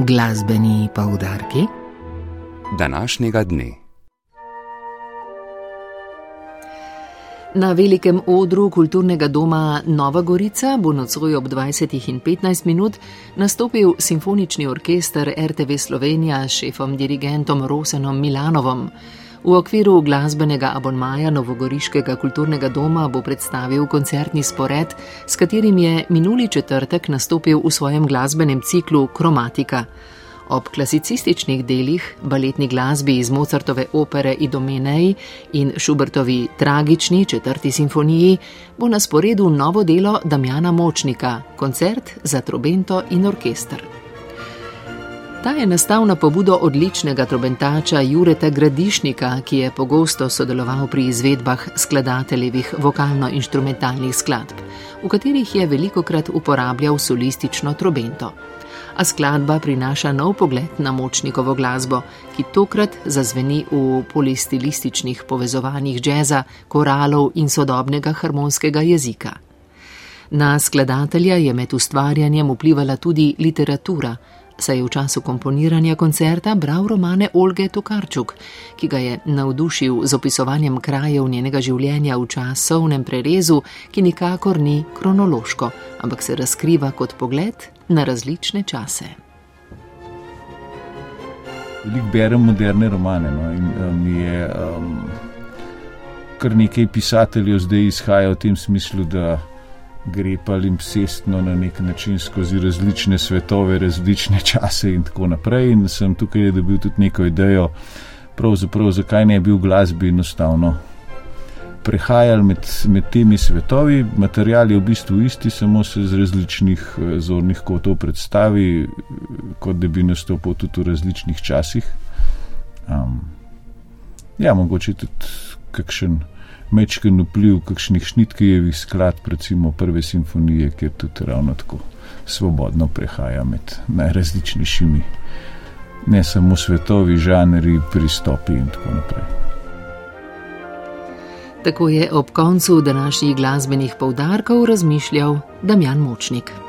Glasbeni poudarki današnjega dne. Na velikem odru kulturnega doma Nova Gorica bo nocoj ob 20 in 15 minut nastopil simfonični orkester RTV Slovenija s šefom dirigentom Rosenom Milanovom. V okviru glasbenega abonmaja Novogoriškega kulturnega doma bo predstavil koncertni spored, s katerim je minuli četrtek nastopil v svojem glasbenem ciklu Kromatika. Ob klasicističnih delih, baletni glasbi iz Mozartove opere Idomenei in Schubertovi tragični četrti simfoniji bo na sporedu novo delo Damjana Močnika, koncert za trobento in orkester. Ta je nastal na pobudo odličnega trobentača Jureta Gradišnika, ki je pogosto sodeloval pri izvedbah skladateljevih vokalno-instrumentalnih skladb, v katerih je veliko krat uporabljal solistično trobento. A skladba prinaša nov pogled na močnikovo glasbo, ki tokrat zazveni v polistilističnih povezovanjih džeza, koralov in sodobnega harmonskega jezika. Na skladatelja je med ustvarjanjem vplivala tudi literatura, saj je v času komponiranja koncerta bral romane Olge Tokarčuk, ki ga je navdušil z opisovanjem krajev njenega življenja v časovnem prerezu, ki nikakor ni kronološko, ampak se razkriva kot pogled na različne čase. Veliko berem moderne romane no, in um, je um, kar nekaj pisateljev zdaj izhaja v tem smislu, da gre pa limpsestno na nek način skozi različne svetove, različne čase in tako naprej. In sem tukaj dobil tudi neko idejo, pravzaprav zakaj ne bi v glasbi enostavno prehajali med, med temi svetovi. Material je v bistvu isti, samo se z različnih eh, zornih kotov predstavi, kot da bi nastopil tudi v različnih časih. Um, ja, mogoče tudi kakšen mečken vpliv kakšnih šnitkejevih skladb, recimo prve simfonije, kjer tudi ravno tako svobodno prehaja med najrazličnejšimi, ne samo svetovi, žanri, pristopi in tako naprej. Tako je ob koncu današnjih glasbenih poudarkov razmišljal Damjan Močnik.